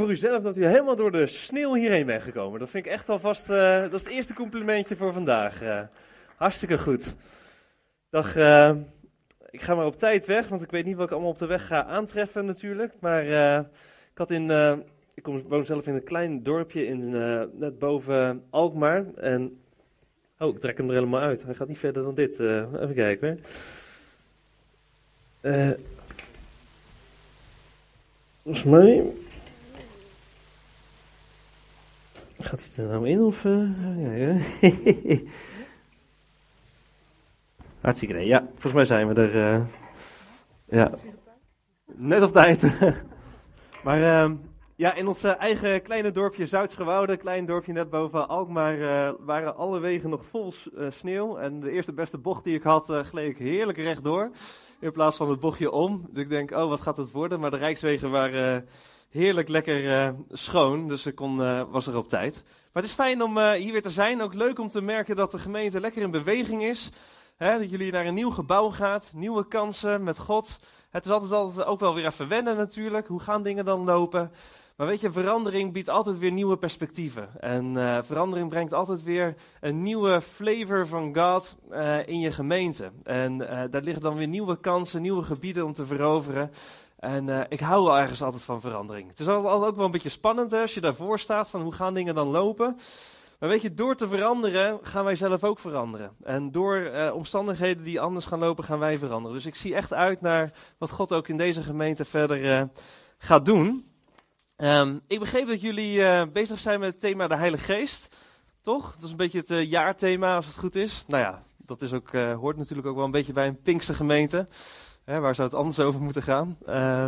voor uzelf dat u helemaal door de sneeuw hierheen bent gekomen. Dat vind ik echt alvast, uh, dat is het eerste complimentje voor vandaag. Uh, hartstikke goed. Dag, uh, ik ga maar op tijd weg, want ik weet niet wat ik allemaal op de weg ga aantreffen natuurlijk. Maar ik had in, ik kom, woon zelf in een klein dorpje in, net boven Alkmaar. En, oh, ik trek hem er helemaal uit. Hij gaat niet verder dan dit. even kijken volgens mij... Gaat hij er nou in of... Uh, ja. Hartstikke idee. Ja, volgens mij zijn we er. Uh, ja. Net op tijd. maar uh, ja, in ons eigen kleine dorpje Zuidsgewoude, klein dorpje net boven Alkmaar, uh, waren alle wegen nog vol sneeuw. En de eerste beste bocht die ik had, gleed ik heerlijk rechtdoor. In plaats van het bochtje om. Dus ik denk, oh, wat gaat het worden? Maar de rijkswegen waren heerlijk lekker uh, schoon, dus ik kon, uh, was er op tijd. Maar het is fijn om uh, hier weer te zijn. Ook leuk om te merken dat de gemeente lekker in beweging is. Hè, dat jullie naar een nieuw gebouw gaat, nieuwe kansen met God. Het is altijd, altijd ook wel weer even wennen natuurlijk. Hoe gaan dingen dan lopen? Maar weet je, verandering biedt altijd weer nieuwe perspectieven. En verandering brengt altijd weer een nieuwe flavor van God in je gemeente. En daar liggen dan weer nieuwe kansen, nieuwe gebieden om te veroveren. En uh, ik hou wel ergens altijd van verandering. Het is altijd ook wel een beetje spannend hè, als je daarvoor staat van hoe gaan dingen dan lopen. Maar weet je, door te veranderen gaan wij zelf ook veranderen. En door uh, omstandigheden die anders gaan lopen, gaan wij veranderen. Dus ik zie echt uit naar wat God ook in deze gemeente verder uh, gaat doen. Um, ik begreep dat jullie bezig zijn met het thema de Heilige Geest. Toch? Dat is een beetje het jaarthema, als het goed is. Nou ja, dat is ook, hoort natuurlijk ook wel een beetje bij een Pinkse gemeente. Hè, waar zou het anders over moeten gaan? Uh,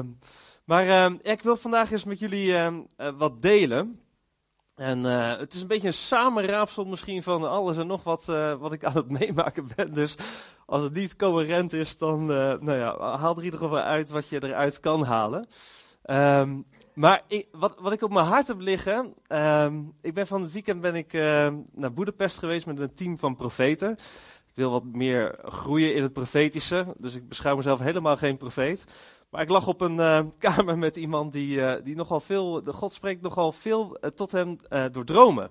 maar uh, ik wil vandaag eens met jullie uh, wat delen. En eh, het is een beetje een samenraapsel misschien van alles en nog wat, eh, wat ik aan het meemaken ben. Dus als het niet coherent is, dan nou ja, haal er in ieder geval uit wat je eruit kan halen. Maar ik, wat, wat ik op mijn hart heb liggen, ik ben van het weekend ben ik naar Boedapest geweest met een team van profeten. Ik wil wat meer groeien in het profetische, dus ik beschouw mezelf helemaal geen profeet. Maar ik lag op een uh, kamer met iemand die, uh, die nogal veel, de God spreekt nogal veel uh, tot hem door dromen.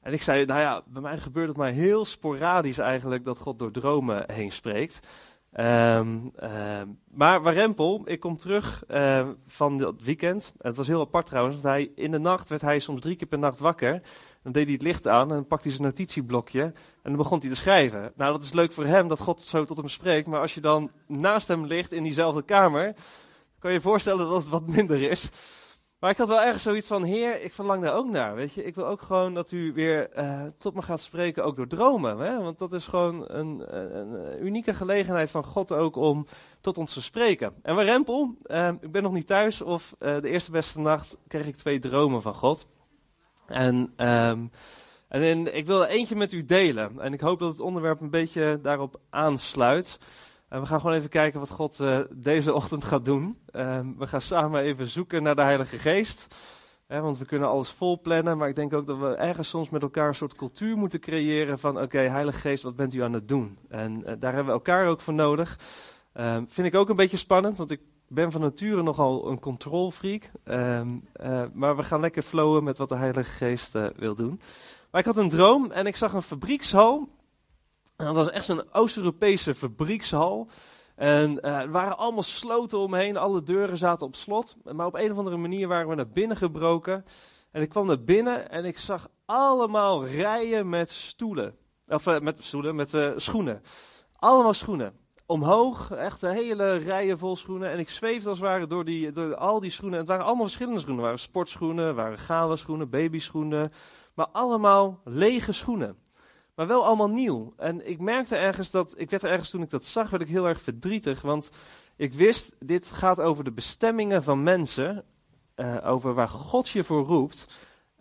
En ik zei, nou ja, bij mij gebeurt het maar heel sporadisch eigenlijk dat God door dromen heen spreekt. Um, maar Warempel, ik kom terug van dat weekend. Het was heel apart trouwens, want hij, in de nacht werd hij soms drie keer per nacht wakker. Dan deed hij het licht aan en pakte hij zijn notitieblokje en dan begon hij te schrijven. Nou, dat is leuk voor hem dat God zo tot hem spreekt, maar als je dan naast hem ligt in diezelfde kamer, kan je je voorstellen dat het wat minder is. Maar ik had wel ergens zoiets van, heer, ik verlang daar ook naar, weet je. Ik wil ook gewoon dat u weer uh, tot me gaat spreken, ook door dromen. Hè? Want dat is gewoon een, een, unieke gelegenheid van God ook om tot ons te spreken. En waar Rempel, uh, ik ben nog niet thuis, of uh, de eerste beste nacht kreeg ik twee dromen van God. En, um, en ik wil er eentje met u delen. En ik hoop dat het onderwerp een beetje daarop aansluit. En we gaan gewoon even kijken wat God uh, deze ochtend gaat doen. Um, we gaan samen even zoeken naar de Heilige Geest. Hè, want we kunnen alles vol plannen, maar ik denk ook dat we ergens soms met elkaar een soort cultuur moeten creëren van oké, Heilige Geest, wat bent u aan het doen? En uh, daar hebben we elkaar ook voor nodig. Um, vind ik ook een beetje spannend, want ik ben van nature nogal een controlfreak. Um, uh, maar we gaan lekker flowen met wat de Heilige Geest uh, wil doen. Maar ik had een droom en ik zag een fabriekshal. En dat was echt zo'n Oost-Europese fabriekshal. En uh, er waren allemaal sloten omheen, alle deuren zaten op slot. Maar op een of andere manier waren we naar binnen gebroken. En ik kwam naar binnen en ik zag allemaal rijen met stoelen. Of met stoelen, met schoenen. Allemaal schoenen omhoog, echt een hele rijen vol schoenen. En ik zweefde als het ware door, die, door al die schoenen. Het waren allemaal verschillende schoenen. Waren sportschoenen, waren schoenen, babyschoenen. Maar allemaal lege schoenen. Maar wel allemaal nieuw. En ik merkte ergens dat, ik werd er ergens toen ik dat zag, werd ik heel erg verdrietig. Want ik wist, dit gaat over de bestemmingen van mensen. Uh, over waar God je voor roept.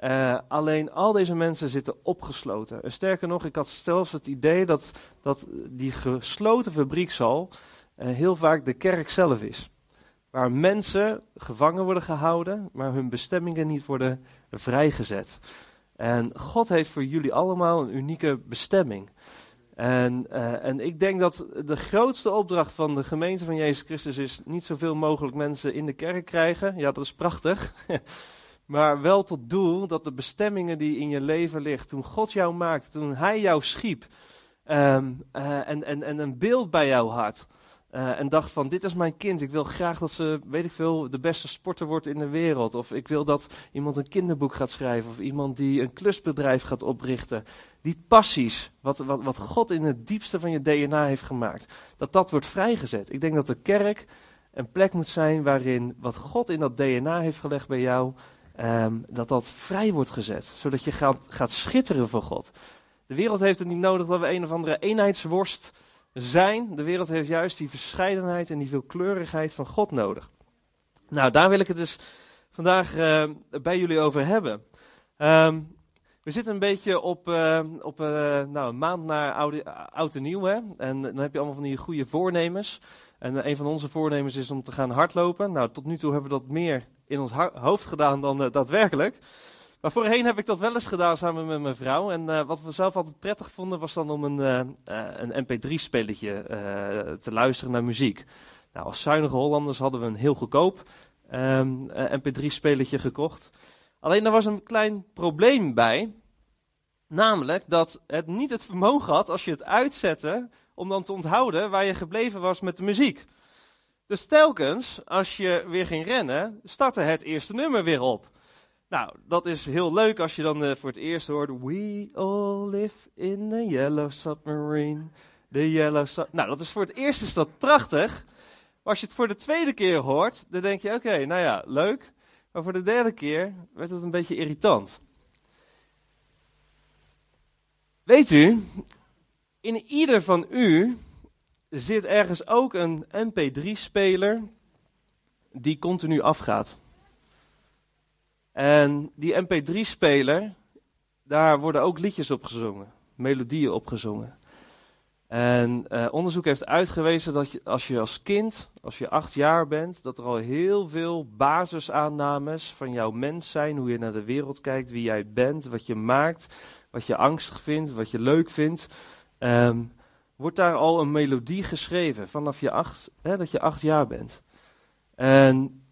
Uh, alleen al deze mensen zitten opgesloten. En sterker nog, ik had zelfs het idee dat, dat die gesloten fabriekshal uh, heel vaak de kerk zelf is. Waar mensen gevangen worden gehouden, maar hun bestemmingen niet worden vrijgezet. En God heeft voor jullie allemaal een unieke bestemming. En, en ik denk dat de grootste opdracht van de gemeente van Jezus Christus is niet zoveel mogelijk mensen in de kerk krijgen. Ja, dat is prachtig. maar wel tot doel dat de bestemmingen die in je leven ligt, toen God jou maakte, toen Hij jou schiep ehm, eh, en, en, en een beeld bij jou had. Uh, en dacht van, dit is mijn kind, ik wil graag dat ze, weet ik veel, de beste sporter wordt in de wereld. Of ik wil dat iemand een kinderboek gaat schrijven. Of iemand die een klusbedrijf gaat oprichten. Die passies, wat, wat, wat God in het diepste van je DNA heeft gemaakt. Dat dat wordt vrijgezet. Ik denk dat de kerk een plek moet zijn waarin wat God in dat DNA heeft gelegd bij jou, um, dat dat vrij wordt gezet. Zodat je gaat, gaat schitteren voor God. De wereld heeft het niet nodig dat we een of andere eenheidsworst zijn. De wereld heeft juist die verscheidenheid en die veelkleurigheid van God nodig. Nou, daar wil ik het dus vandaag uh, bij jullie over hebben. Um, we zitten een beetje op, uh, op uh, nou, een maand naar oude, oud en nieuw. Hè? En dan heb je allemaal van die goede voornemens. En een van onze voornemens is om te gaan hardlopen. Nou, tot nu toe hebben we dat meer in ons hoofd gedaan dan daadwerkelijk. Maar voorheen heb ik dat wel eens gedaan samen met mijn vrouw. En uh, wat we zelf altijd prettig vonden was dan om een, een mp3-spelletje te luisteren naar muziek. Nou, als zuinige Hollanders hadden we een heel goedkoop um, mp3-spelletje gekocht. Alleen daar was een klein probleem bij. Namelijk dat het niet het vermogen had als je het uitzette om dan te onthouden waar je gebleven was met de muziek. Dus telkens, als je weer ging rennen, startte het eerste nummer weer op. Nou, dat is heel leuk als je dan uh, voor het eerst hoort. We all live in the yellow submarine. The yellow. Nou, dat is voor het eerst is dat prachtig. Maar als je het voor de tweede keer hoort, dan denk je: oké, nou ja, leuk. Maar voor de derde keer werd het een beetje irritant. Weet u, in ieder van u zit ergens ook een MP3-speler die continu afgaat. En die MP3-speler, daar worden ook liedjes op gezongen, melodieën op gezongen. En uh, onderzoek heeft uitgewezen dat als je als kind, als je acht jaar bent, dat er al heel veel basisaannames van jouw mens zijn, hoe je naar de wereld kijkt, wie jij bent, wat je maakt, wat je angstig vindt, wat je leuk vindt. Um, wordt daar al een melodie geschreven vanaf je acht, hè, dat je acht jaar bent. En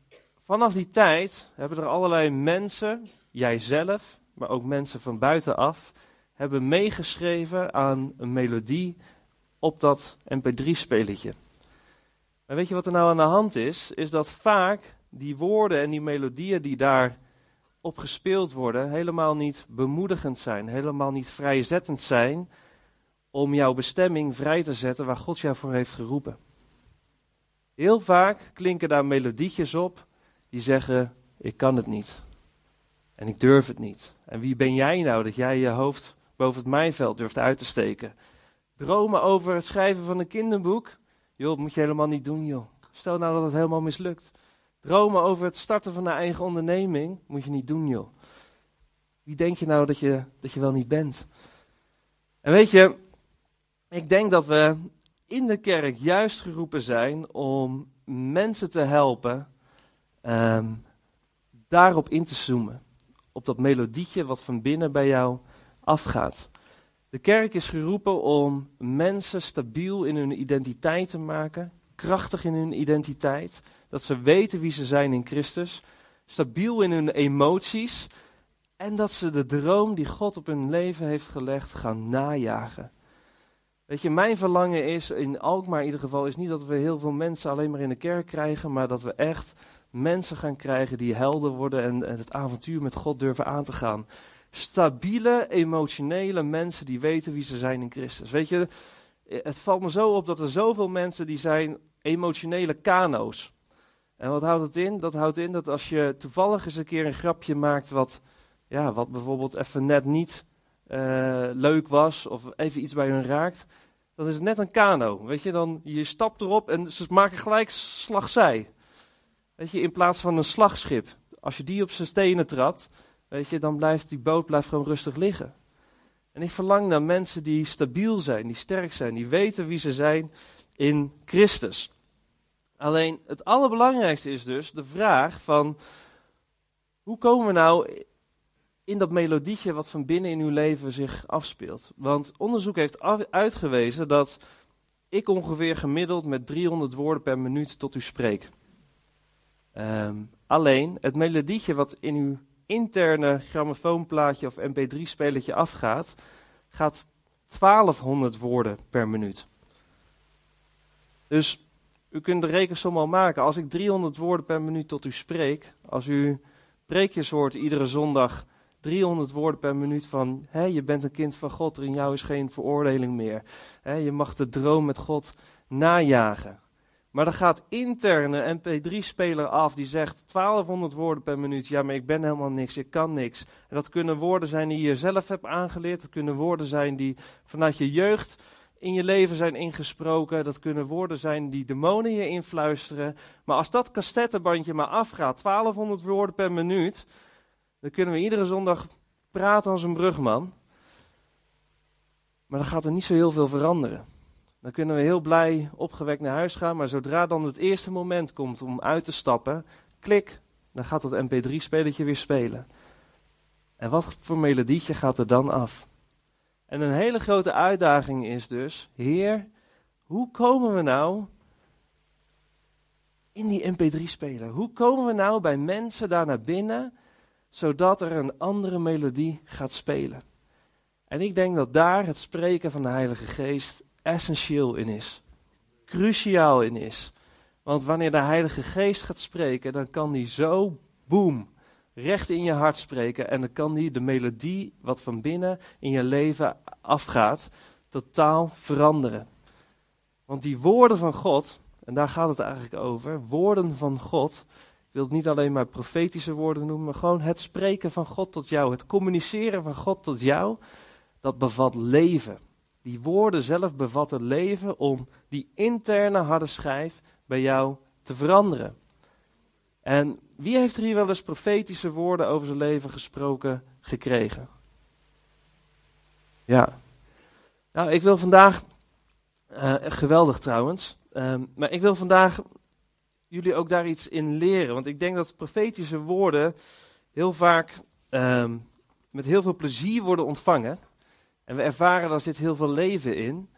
vanaf die tijd hebben er allerlei mensen, jijzelf, maar ook mensen van buitenaf, hebben meegeschreven aan een melodie op dat mp3-spelletje. En weet je wat er nou aan de hand is? Is dat vaak die woorden en die melodieën die daar op gespeeld worden, helemaal niet bemoedigend zijn, helemaal niet vrijzettend zijn om jouw bestemming vrij te zetten waar God jou voor heeft geroepen. Heel vaak klinken daar melodietjes op die zeggen: Ik kan het niet. En ik durf het niet. En wie ben jij nou dat jij je hoofd boven het mijnveld durft uit te steken? Dromen over het schrijven van een kinderboek? Joh, moet je helemaal niet doen, joh. Stel nou dat het helemaal mislukt. Dromen over het starten van een eigen onderneming? Moet je niet doen, joh. Wie denk je nou dat je, dat je wel niet bent? En weet je, ik denk dat we in de kerk juist geroepen zijn om mensen te helpen um, daarop in te zoomen. Op dat melodietje wat van binnen bij jou afgaat. De kerk is geroepen om mensen stabiel in hun identiteit te maken, krachtig in hun identiteit, dat ze weten wie ze zijn in Christus, stabiel in hun emoties en dat ze de droom die God op hun leven heeft gelegd gaan najagen. Weet je, mijn verlangen is, in Alkmaar in ieder geval, is niet dat we heel veel mensen alleen maar in de kerk krijgen, maar dat we echt mensen gaan krijgen die helder worden en, het avontuur met God durven aan te gaan stabiele, emotionele mensen die weten wie ze zijn in Christus. Weet je, het valt me zo op dat er zoveel mensen die zijn emotionele kano's. En wat houdt het in? Dat houdt in dat als je toevallig eens een keer een grapje maakt wat, ja, wat bijvoorbeeld even net niet uh, leuk was of even iets bij hun raakt, dan is net een kano. Weet je, dan je stapt erop en ze maken gelijk slagzij. Weet je, in plaats van een slagschip. Als je die op zijn stenen trapt, weet je, dan blijft die boot blijft gewoon rustig liggen. En ik verlang naar mensen die stabiel zijn, die sterk zijn, die weten wie ze zijn in Christus. Alleen het allerbelangrijkste is dus de vraag van hoe komen we nou in dat melodietje wat van binnen in uw leven zich afspeelt? Want onderzoek heeft uitgewezen dat ik ongeveer gemiddeld met 300 woorden per minuut tot u spreek. Um, alleen het melodietje wat in uw interne grammofoonplaatje of mp3-spelletje afgaat, gaat 1200 woorden per minuut. Dus u kunt de rekensom al maken. Als ik 300 woorden per minuut tot u spreek, als u preekjes hoort iedere zondag 300 woorden per minuut van hè, je bent een kind van God, er in jou is geen veroordeling meer. Hè, je mag de droom met God najagen. Maar er gaat interne MP3-speler af die zegt 1200 woorden per minuut. Ja, maar ik ben helemaal niks, ik kan niks. En dat kunnen woorden zijn die je zelf hebt aangeleerd. Dat kunnen woorden zijn die vanuit je jeugd in je leven zijn ingesproken. Dat kunnen woorden zijn die demonen je influisteren. Maar als dat cassettebandje maar afgaat, 1200 woorden per minuut, dan kunnen we iedere zondag praten als een brugman. Maar dan gaat er niet zo heel veel veranderen. Dan kunnen we heel blij opgewekt naar huis gaan, maar zodra dan het eerste moment komt om uit te stappen, klik, dan gaat dat mp3-spelletje weer spelen. En wat voor melodietje gaat er dan af? En een hele grote uitdaging is dus, Heer, hoe komen we nou in die mp3-speler? Hoe komen we nou bij mensen daar naar binnen, zodat er een andere melodie gaat spelen? En ik denk dat daar het spreken van de Heilige Geest essentieel in is. Cruciaal in is. Want wanneer de Heilige Geest gaat spreken, dan kan die zo, boem, recht in je hart spreken. En dan kan die de melodie wat van binnen in je leven afgaat, totaal veranderen. Want die woorden van God, en daar gaat het eigenlijk over, woorden van God. Wil het niet alleen maar profetische woorden noemen, maar gewoon het spreken van God tot jou, het communiceren van God tot jou, dat bevat leven. Die woorden zelf bevatten leven om die interne harde schijf bij jou te veranderen. En wie heeft er hier wel eens profetische woorden over zijn leven gesproken gekregen? Ja. Nou, ik wil vandaag, uh, geweldig trouwens, um, maar ik wil vandaag jullie ook daar iets in leren. Want ik denk dat profetische woorden heel vaak um, met heel veel plezier worden ontvangen. En we ervaren, daar zit heel veel leven in.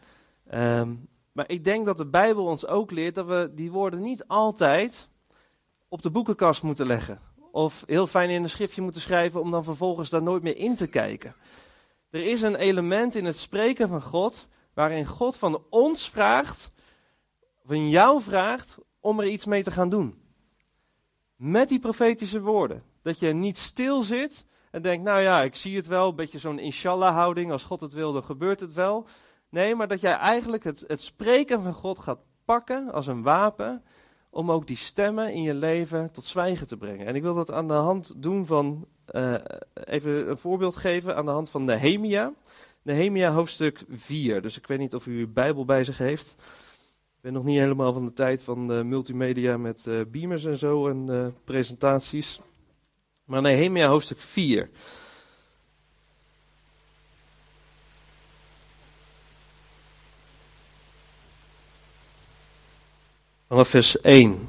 Um, maar ik denk dat de Bijbel ons ook leert dat we die woorden niet altijd op de boekenkast moeten leggen. Of heel fijn in een schriftje moeten schrijven om dan vervolgens daar nooit meer in te kijken. Er is een element in het spreken van God waarin God van ons vraagt, van jou vraagt, om er iets mee te gaan doen. Met die profetische woorden. Dat je niet stil zit en denkt, nou ja, ik zie het wel, een beetje zo'n inshallah-houding, als God het wil, dan gebeurt het wel. Nee, maar dat jij eigenlijk het, het spreken van God gaat pakken als een wapen, om ook die stemmen in je leven tot zwijgen te brengen. En ik wil dat aan de hand doen van, uh, even een voorbeeld geven, aan de hand van Nehemia. Nehemia hoofdstuk 4, dus ik weet niet of u uw Bijbel bij zich heeft. Ben nog niet helemaal van de tijd van multimedia met uh, beamers en zo en uh, presentaties. Maar Nehemia hoofdstuk 4. Vanaf vers 1.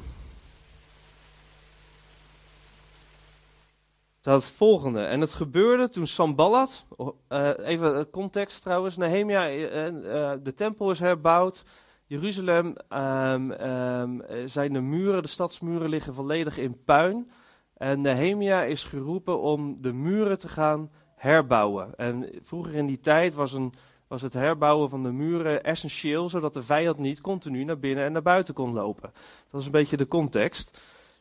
staat het volgende. En het gebeurde toen Samballat, uh, even context trouwens, Nehemia, uh, de tempel is herbouwd. Jeruzalem um, um, zijn de muren, de stadsmuren liggen volledig in puin. En Nehemia is geroepen om de muren te gaan herbouwen. En vroeger in die tijd was, een, was het herbouwen van de muren essentieel, zodat de vijand niet continu naar binnen en naar buiten kon lopen. Dat is een beetje de context.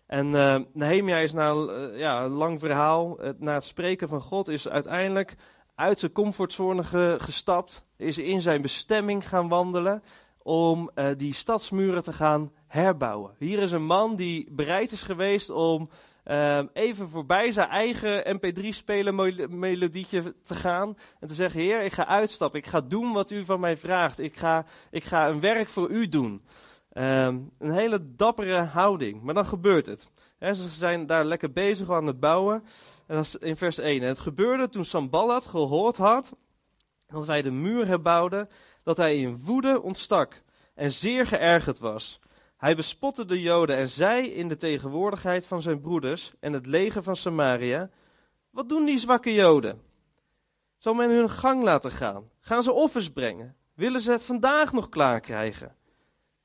En uh, Nehemia is na uh, ja, een lang verhaal, het, na het spreken van God, is uiteindelijk uit zijn comfortzone ge, gestapt, is in zijn bestemming gaan wandelen om uh, die stadsmuren te gaan herbouwen. Hier is een man die bereid is geweest om Um, even voorbij zijn eigen mp3-spelen melodietje te gaan. En te zeggen, heer, ik ga uitstappen. Ik ga doen wat u van mij vraagt. Ik ga, ik ga een werk voor u doen. Um, een hele dappere houding. Maar dan gebeurt het. He, ze zijn daar lekker bezig aan het bouwen. En dat is in vers 1. En het gebeurde toen Samballat gehoord had dat wij de muur herbouwden, dat hij in woede ontstak en zeer geërgerd was. Hij bespotte de Joden en zei in de tegenwoordigheid van zijn broeders en het leger van Samaria: Wat doen die zwakke Joden? Zal men hun gang laten gaan? Gaan ze offers brengen? Willen ze het vandaag nog klaar krijgen?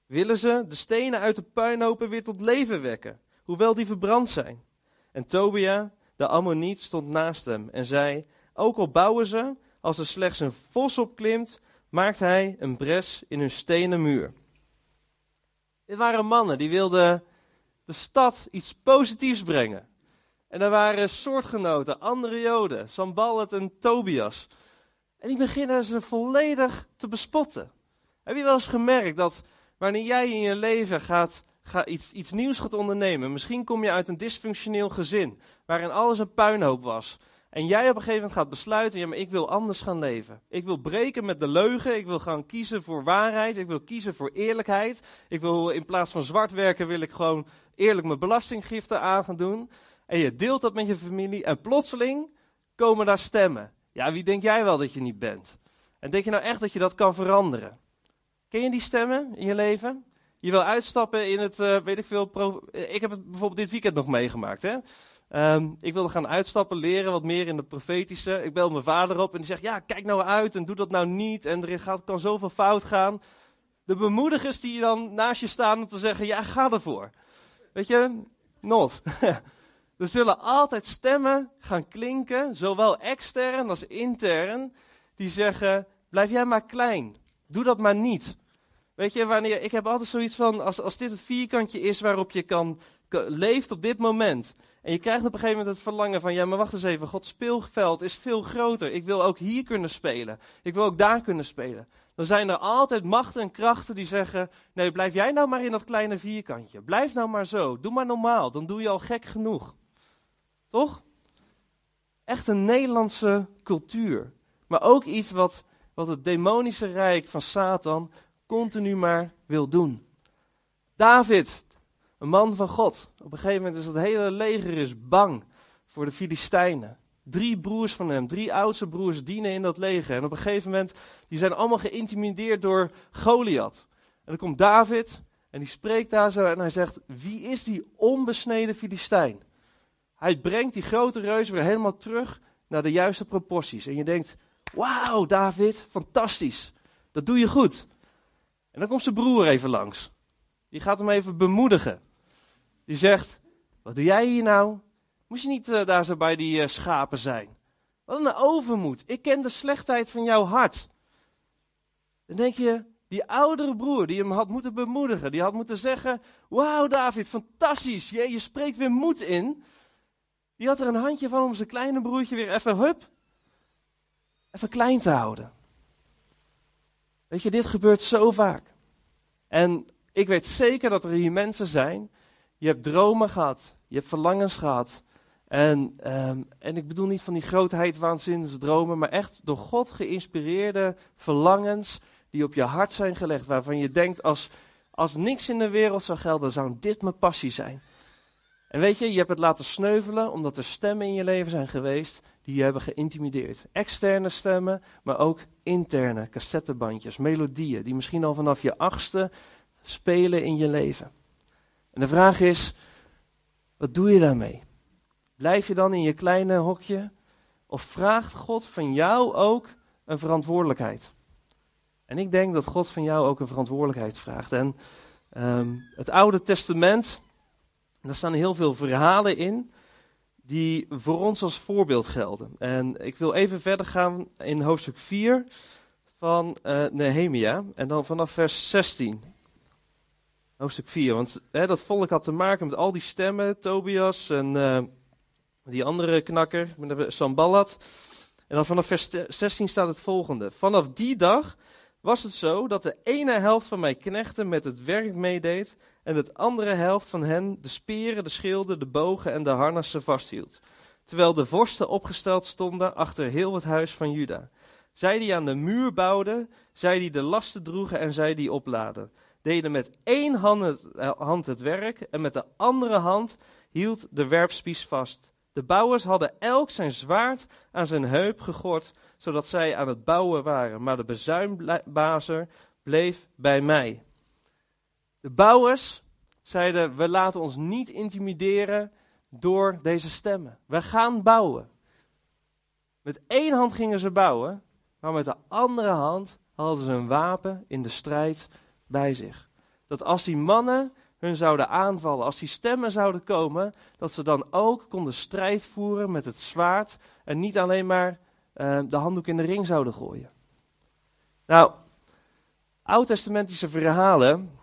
Willen ze de stenen uit de puinhopen weer tot leven wekken, hoewel die verbrand zijn? En Tobia, de Ammoniet, stond naast hem en zei: Ook al bouwen ze, als er slechts een vos op klimt, maakt hij een bres in hun stenen muur. Dit waren mannen die wilden de stad iets positiefs brengen. En er waren soortgenoten, andere Joden, Sambalat en Tobias. En die beginnen ze volledig te bespotten. Heb je wel eens gemerkt dat wanneer jij in je leven gaat, gaat iets, iets nieuws gaat ondernemen, misschien kom je uit een dysfunctioneel gezin, waarin alles een puinhoop was. En jij op een gegeven moment gaat besluiten, ja maar ik wil anders gaan leven. Ik wil breken met de leugen, ik wil gaan kiezen voor waarheid, ik wil kiezen voor eerlijkheid. Ik wil in plaats van zwart werken, wil ik gewoon eerlijk mijn belastinggiften aan gaan doen. En je deelt dat met je familie en plotseling komen daar stemmen. Ja, wie denk jij wel dat je niet bent? En denk je nou echt dat je dat kan veranderen? Ken je die stemmen in je leven? Je wil uitstappen in het, uh, weet ik veel, ik heb het bijvoorbeeld dit weekend nog meegemaakt. Hè? Um, ik wilde gaan uitstappen, leren wat meer in de profetische. Ik bel mijn vader op en die zegt, ja, kijk nou uit en doe dat nou niet. En er gaat, kan zoveel fout gaan. De bemoedigers die dan naast je staan om te zeggen, ja, ga ervoor. Weet je, not. er zullen altijd stemmen gaan klinken, zowel extern als intern, die zeggen, blijf jij maar klein. Doe dat maar niet. Weet je, wanneer, ik heb altijd zoiets van, als, als dit het vierkantje is waarop je kan, leeft op dit moment. En je krijgt op een gegeven moment het verlangen van, ja maar wacht eens even, Gods speelveld is veel groter. Ik wil ook hier kunnen spelen. Ik wil ook daar kunnen spelen. Dan zijn er altijd machten en krachten die zeggen, nee blijf jij nou maar in dat kleine vierkantje. Blijf nou maar zo, doe maar normaal, dan doe je al gek genoeg. Toch? Echt een Nederlandse cultuur. Maar ook iets wat, wat het demonische rijk van Satan continu maar wil doen. David, een man van God. Op een gegeven moment is het hele leger is bang voor de Filistijnen. Drie broers van hem, drie oudste broers dienen in dat leger. En op een gegeven moment, die zijn allemaal geïntimideerd door Goliath. En dan komt David en die spreekt daar zo en hij zegt, wie is die onbesneden Filistijn? Hij brengt die grote reus weer helemaal terug naar de juiste proporties. En je denkt, wauw David, fantastisch. Dat doe je goed. En dan komt zijn broer even langs. Die gaat hem even bemoedigen. Die zegt, wat doe jij hier nou? Moest je niet uh, daar zo bij die uh, schapen zijn? Wat een overmoed. Ik ken de slechtheid van jouw hart. Dan denk je, die oudere broer die hem had moeten bemoedigen, die had moeten zeggen, wauw David, fantastisch, je, je spreekt weer moed in. Die had er een handje van om zijn kleine broertje weer even, hup, even klein te houden. Weet je, dit gebeurt zo vaak. En ik weet zeker dat er hier mensen zijn. Je hebt dromen gehad. Je hebt verlangens gehad. En, um, en ik bedoel niet van die grootheid, waanzinnige dromen, maar echt door God geïnspireerde verlangens die op je hart zijn gelegd. Waarvan je denkt, als, als niks in de wereld zou gelden, zou dit mijn passie zijn. En weet je, je hebt het laten sneuvelen omdat er stemmen in je leven zijn geweest die je hebben geïntimideerd. Externe stemmen, maar ook interne cassettebandjes, melodieën, die misschien al vanaf je achtste spelen in je leven. En de vraag is, wat doe je daarmee? Blijf je dan in je kleine hokje? Of vraagt God van jou ook een verantwoordelijkheid? En ik denk dat God van jou ook een verantwoordelijkheid vraagt. En um, het Oude Testament, daar staan heel veel verhalen in die voor ons als voorbeeld gelden. En ik wil even verder gaan in hoofdstuk 4 van uh, Nehemia en dan vanaf vers 16. Hoofdstuk 4, want hè, dat volk had te maken met al die stemmen, Tobias en uh, die andere knakker, Sambalat. En dan vanaf vers 16 staat het volgende. Vanaf die dag was het zo dat de ene helft van mijn knechten met het werk meedeed en de andere helft van hen de speren, de schilden, de bogen en de harnassen vasthield. Terwijl de vorsten opgesteld stonden achter heel het huis van Juda. Zij die aan de muur bouwden, zij die de lasten droegen en zij die opladen, deden met één hand het, hand het werk en met de andere hand hield de werpspies vast. De bouwers hadden elk zijn zwaard aan zijn heup gegord, zodat zij aan het bouwen waren, maar de bezuinbazer bleef bij mij. De bouwers zeiden: We laten ons niet intimideren door deze stemmen. We gaan bouwen. Met één hand gingen ze bouwen, maar met de andere hand hadden ze een wapen in de strijd bij zich. Dat als die mannen hun zouden aanvallen, als die stemmen zouden komen, dat ze dan ook konden strijd voeren met het zwaard en niet alleen maar uh, de handdoek in de ring zouden gooien. Nou, oud-testamentische verhalen,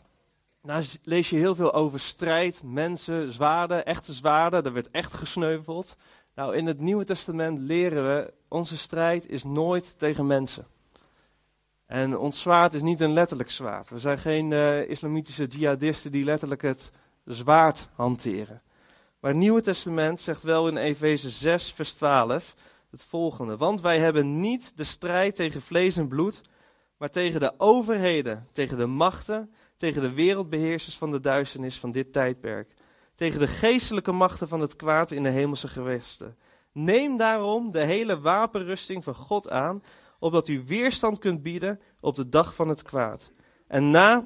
daar lees je heel veel over strijd, mensen, zwaarden, echte zwaarden, er werd echt gesneuveld. Nou, in het Nieuwe Testament leren we, onze strijd is nooit tegen mensen. En ons zwaard is niet een letterlijk zwaard. We zijn geen uh, islamitische jihadisten die letterlijk het zwaard hanteren. Maar het Nieuwe Testament zegt wel in Efeze 6, vers 12 het volgende. Want wij hebben niet de strijd tegen vlees en bloed, maar tegen de overheden, tegen de machten, tegen de wereldbeheersers van de duisternis van dit tijdperk. Tegen de geestelijke machten van het kwaad in de hemelse gewesten. Neem daarom de hele wapenrusting van God aan opdat u weerstand kunt bieden op de dag van het kwaad. En na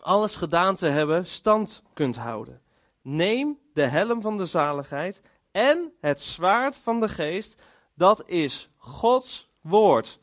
alles gedaan te hebben, stand kunt houden. Neem de helm van de zaligheid en het zwaard van de geest, dat is Gods woord.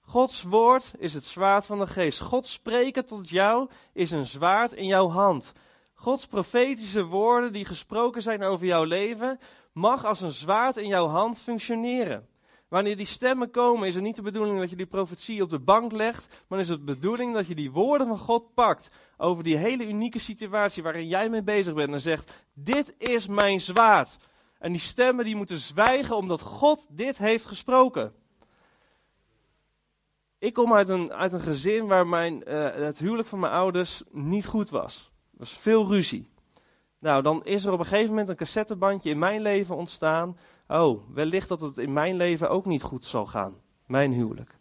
Gods woord is het zwaard van de geest. God spreken tot jou is een zwaard in jouw hand. Gods profetische woorden die gesproken zijn over jouw leven, mag als een zwaard in jouw hand functioneren. Wanneer die stemmen komen, is het niet de bedoeling dat je die profetie op de bank legt, maar is het de bedoeling dat je die woorden van God pakt over die hele unieke situatie waarin jij mee bezig bent en zegt, dit is mijn zwaard. En die stemmen die moeten zwijgen omdat God dit heeft gesproken. Ik kom uit een, uit een gezin waar mijn, uh, het huwelijk van mijn ouders niet goed was. Er was veel ruzie. Nou, dan is er op een gegeven moment een cassettebandje in mijn leven ontstaan oh, wellicht dat het in mijn leven ook niet goed zal gaan. Mijn huwelijk.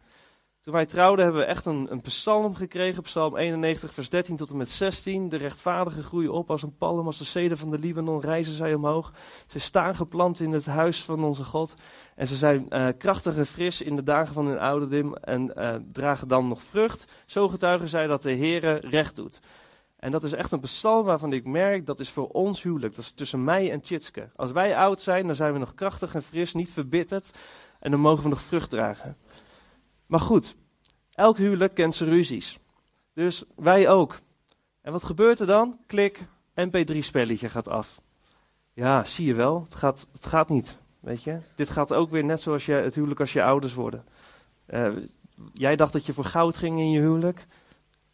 Toen wij trouwden hebben we echt een, een psalm gekregen, psalm 91, vers 13 tot en met 16. De rechtvaardigen groeien op als een palm, als de zeden van de Libanon reizen zij omhoog. Ze staan geplant in het huis van onze God. En ze zijn uh, krachtig en fris in de dagen van hun ouderdom en uh, dragen dan nog vrucht. Zo getuigen zij dat de Heere recht doet. En dat is echt een psalm waarvan ik merk, dat is voor ons huwelijk. Dat is tussen mij en Tjitske. Als wij oud zijn, dan zijn we nog krachtig en fris, niet verbitterd. En dan mogen we nog vrucht dragen. Maar goed, elk huwelijk kent zijn ruzies. Dus wij ook. En wat gebeurt er dan? Klik, mp3-spelletje gaat af. Ja, zie je wel, het gaat, het gaat niet. Weet je? Dit gaat ook weer net zoals je, het huwelijk als je ouders worden. Uh, jij dacht dat je voor goud ging in je huwelijk.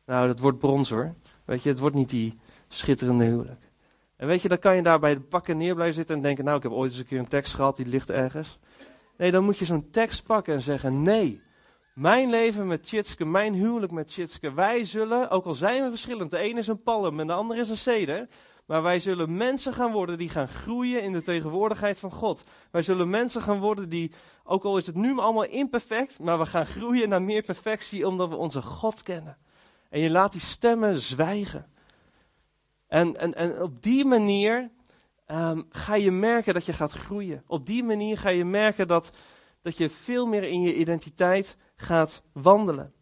Nou, dat wordt brons hoor. Weet je, het wordt niet die schitterende huwelijk. En weet je, dan kan je daar bij de pakken neer blijven zitten en denken, nou, ik heb ooit eens een keer een tekst gehad, die ligt ergens. Nee, dan moet je zo'n tekst pakken en zeggen, nee, mijn leven met Tjitske, mijn huwelijk met Tjitske, wij zullen, ook al zijn we verschillend, de een is een palm en de ander is een ceder, maar wij zullen mensen gaan worden die gaan groeien in de tegenwoordigheid van God. Wij zullen mensen gaan worden die, ook al is het nu allemaal imperfect, maar we gaan groeien naar meer perfectie omdat we onze God kennen. En je laat die stemmen zwijgen. En, en, en op die manier um, ga je merken dat je gaat groeien. Op die manier ga je merken dat, dat je veel meer in je identiteit gaat wandelen.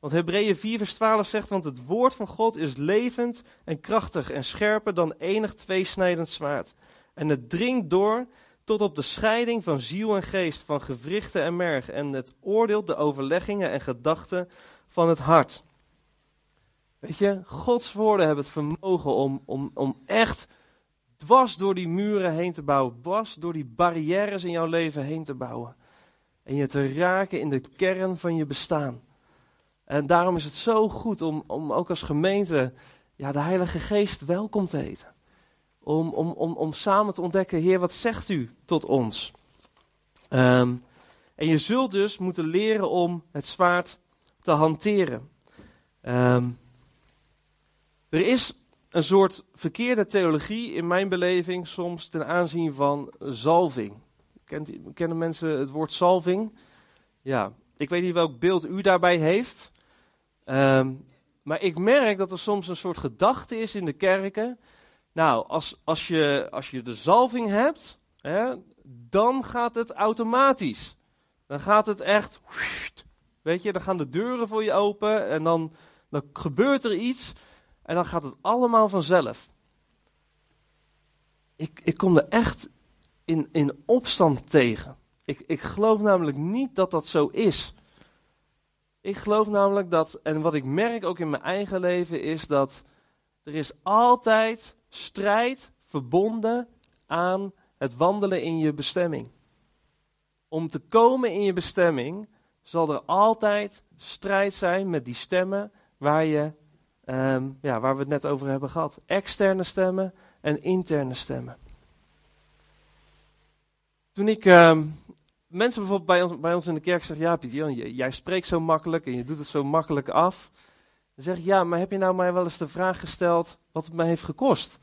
Want Hebreeën 4 vers 12 zegt, want het woord van God is levend en krachtig en scherper dan enig tweesnijdend zwaard. En het dringt door tot op de scheiding van ziel en geest, van gewrichten en merg. En het oordeelt de overleggingen en gedachten van het hart. Weet je, Gods woorden hebben het vermogen om, om, om echt dwars door die muren heen te bouwen, dwars door die barrières in jouw leven heen te bouwen. En je te raken in de kern van je bestaan. En daarom is het zo goed om, om ook als gemeente ja, de Heilige Geest welkom te heten. Om, om, om, om samen te ontdekken, Heer, wat zegt u tot ons? Um, en je zult dus moeten leren om het zwaard te hanteren. Um, er is een soort verkeerde theologie in mijn beleving soms ten aanzien van zalving. Kent, kennen mensen het woord zalving? Ja, ik weet niet welk beeld u daarbij heeft. Um, maar ik merk dat er soms een soort gedachte is in de kerken. Nou, als, als, je, als je de zalving hebt, hè, dan gaat het automatisch. Dan gaat het echt. Weet je, dan gaan de deuren voor je open en dan, dan gebeurt er iets. En dan gaat het allemaal vanzelf. Ik, ik kom er echt in, in opstand tegen. Ik, ik geloof namelijk niet dat dat zo is. Ik geloof namelijk dat, en wat ik merk ook in mijn eigen leven, is dat Er is altijd strijd verbonden aan het wandelen in je bestemming. Om te komen in je bestemming zal er altijd strijd zijn met die stemmen waar, je, ehm, ja, waar we het net over hebben gehad. Externe stemmen en interne stemmen. Toen ik ehm, mensen bijvoorbeeld bij ons, bij ons in de kerk zeggen, ja Piet, jij spreekt zo makkelijk en je doet het zo makkelijk af. Dan zeg ik, ja, maar heb je nou mij wel eens de vraag gesteld wat het mij heeft gekost?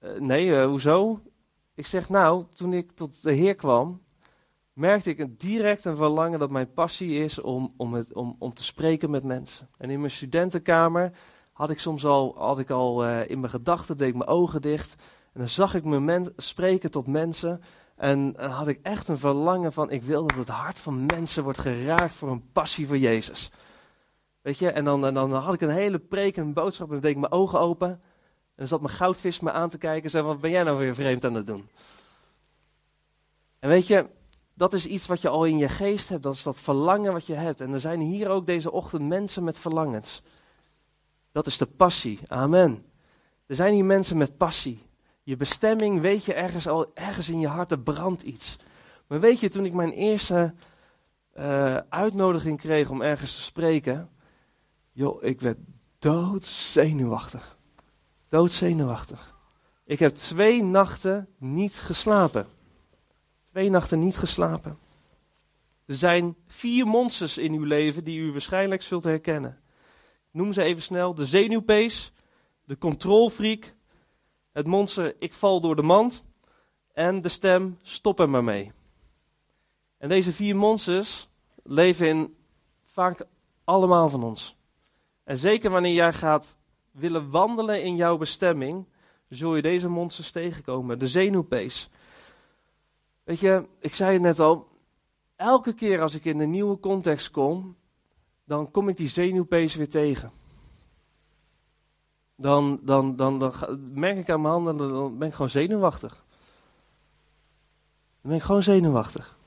Uh, nee, uh, hoezo? Ik zeg, nou, toen ik tot de Heer kwam, merkte ik direct een verlangen dat mijn passie is om, om, het, om, om te spreken met mensen. En in mijn studentenkamer had ik soms al, had ik al uh, in mijn gedachten, deed ik mijn ogen dicht. En dan zag ik me men, spreken tot mensen. En had ik echt een verlangen van, ik wil dat het hart van mensen wordt geraakt voor een passie voor Jezus. Weet je, en dan, en dan had ik een hele preek en een boodschap en dan deed ik mijn ogen open. En dan zat mijn goudvis me aan te kijken en zei, wat ben jij nou weer vreemd aan het doen? En weet je, dat is iets wat je al in je geest hebt, dat is dat verlangen wat je hebt. En er zijn hier ook deze ochtend mensen met verlangens. Dat is de passie, amen. Er zijn hier mensen met passie. Je bestemming weet je ergens al, ergens in je hart, er brandt iets. Maar weet je, toen ik mijn eerste uh, uitnodiging kreeg om ergens te spreken, joh, ik werd doodzenuwachtig. Doodzenuwachtig. Ik heb twee nachten niet geslapen. Twee nachten niet geslapen. Er zijn vier monsters in uw leven die u waarschijnlijk zult herkennen. Noem ze even snel. De zenuwpees, de controlfreak, het monster ik val door de mand en de stem stop er maar mee. En deze vier monsters leven in vaak allemaal van ons. En zeker wanneer jij gaat willen wandelen in jouw bestemming, zul je deze monsters tegenkomen. De zenuwpees. Weet je, ik zei het net al, elke keer als ik in een nieuwe context kom, dan kom ik die zenuwpees weer tegen dan, dan, dan, dan, merk ik aan mijn handen, dan ben ik gewoon zenuwachtig. Dan ben ik gewoon zenuwachtig.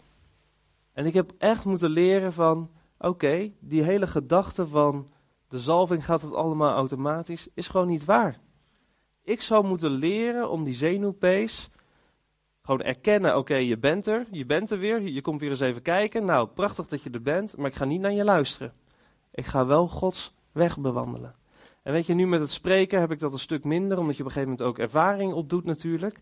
En ik heb echt moeten leren van, oké, die hele gedachte van de zalving gaat het allemaal automatisch, is gewoon niet waar. Ik zou moeten leren om die zenuwpees gewoon erkennen, oké, je bent er, je bent er weer, je komt weer eens even kijken. Nou, prachtig dat je er bent, maar ik ga niet naar je luisteren. Ik ga wel Gods weg bewandelen. En weet je, nu met het spreken heb ik dat een stuk minder, omdat je op een gegeven moment ook ervaring opdoet natuurlijk.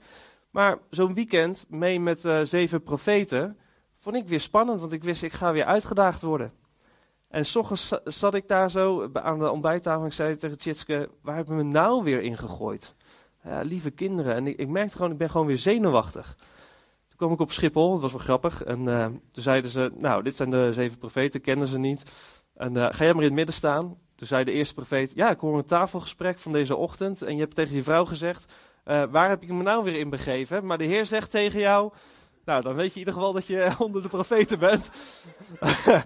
Maar zo'n weekend mee met uh, zeven profeten vond ik weer spannend, want ik wist ik ga weer uitgedaagd worden. En s ochtends zat ik daar zo aan de ontbijttafel en ik zei tegen Tjitske, waar hebben we me nou weer in gegooid? Ja, lieve kinderen. En ik, ik, merkte gewoon, ik ben gewoon weer zenuwachtig. Toen kwam ik op Schiphol, dat was wel grappig. En uh, toen zeiden ze, nou, dit zijn de zeven profeten, kennen ze niet. En uh, ga jij maar in het midden staan. Toen zei de eerste profeet, ja, ik hoor een tafelgesprek van deze ochtend en je hebt tegen je vrouw gezegd, waar heb ik me nou weer in begeven? Maar de Heer zegt tegen jou, nou, dan weet je in ieder geval dat je onder de profeten bent. de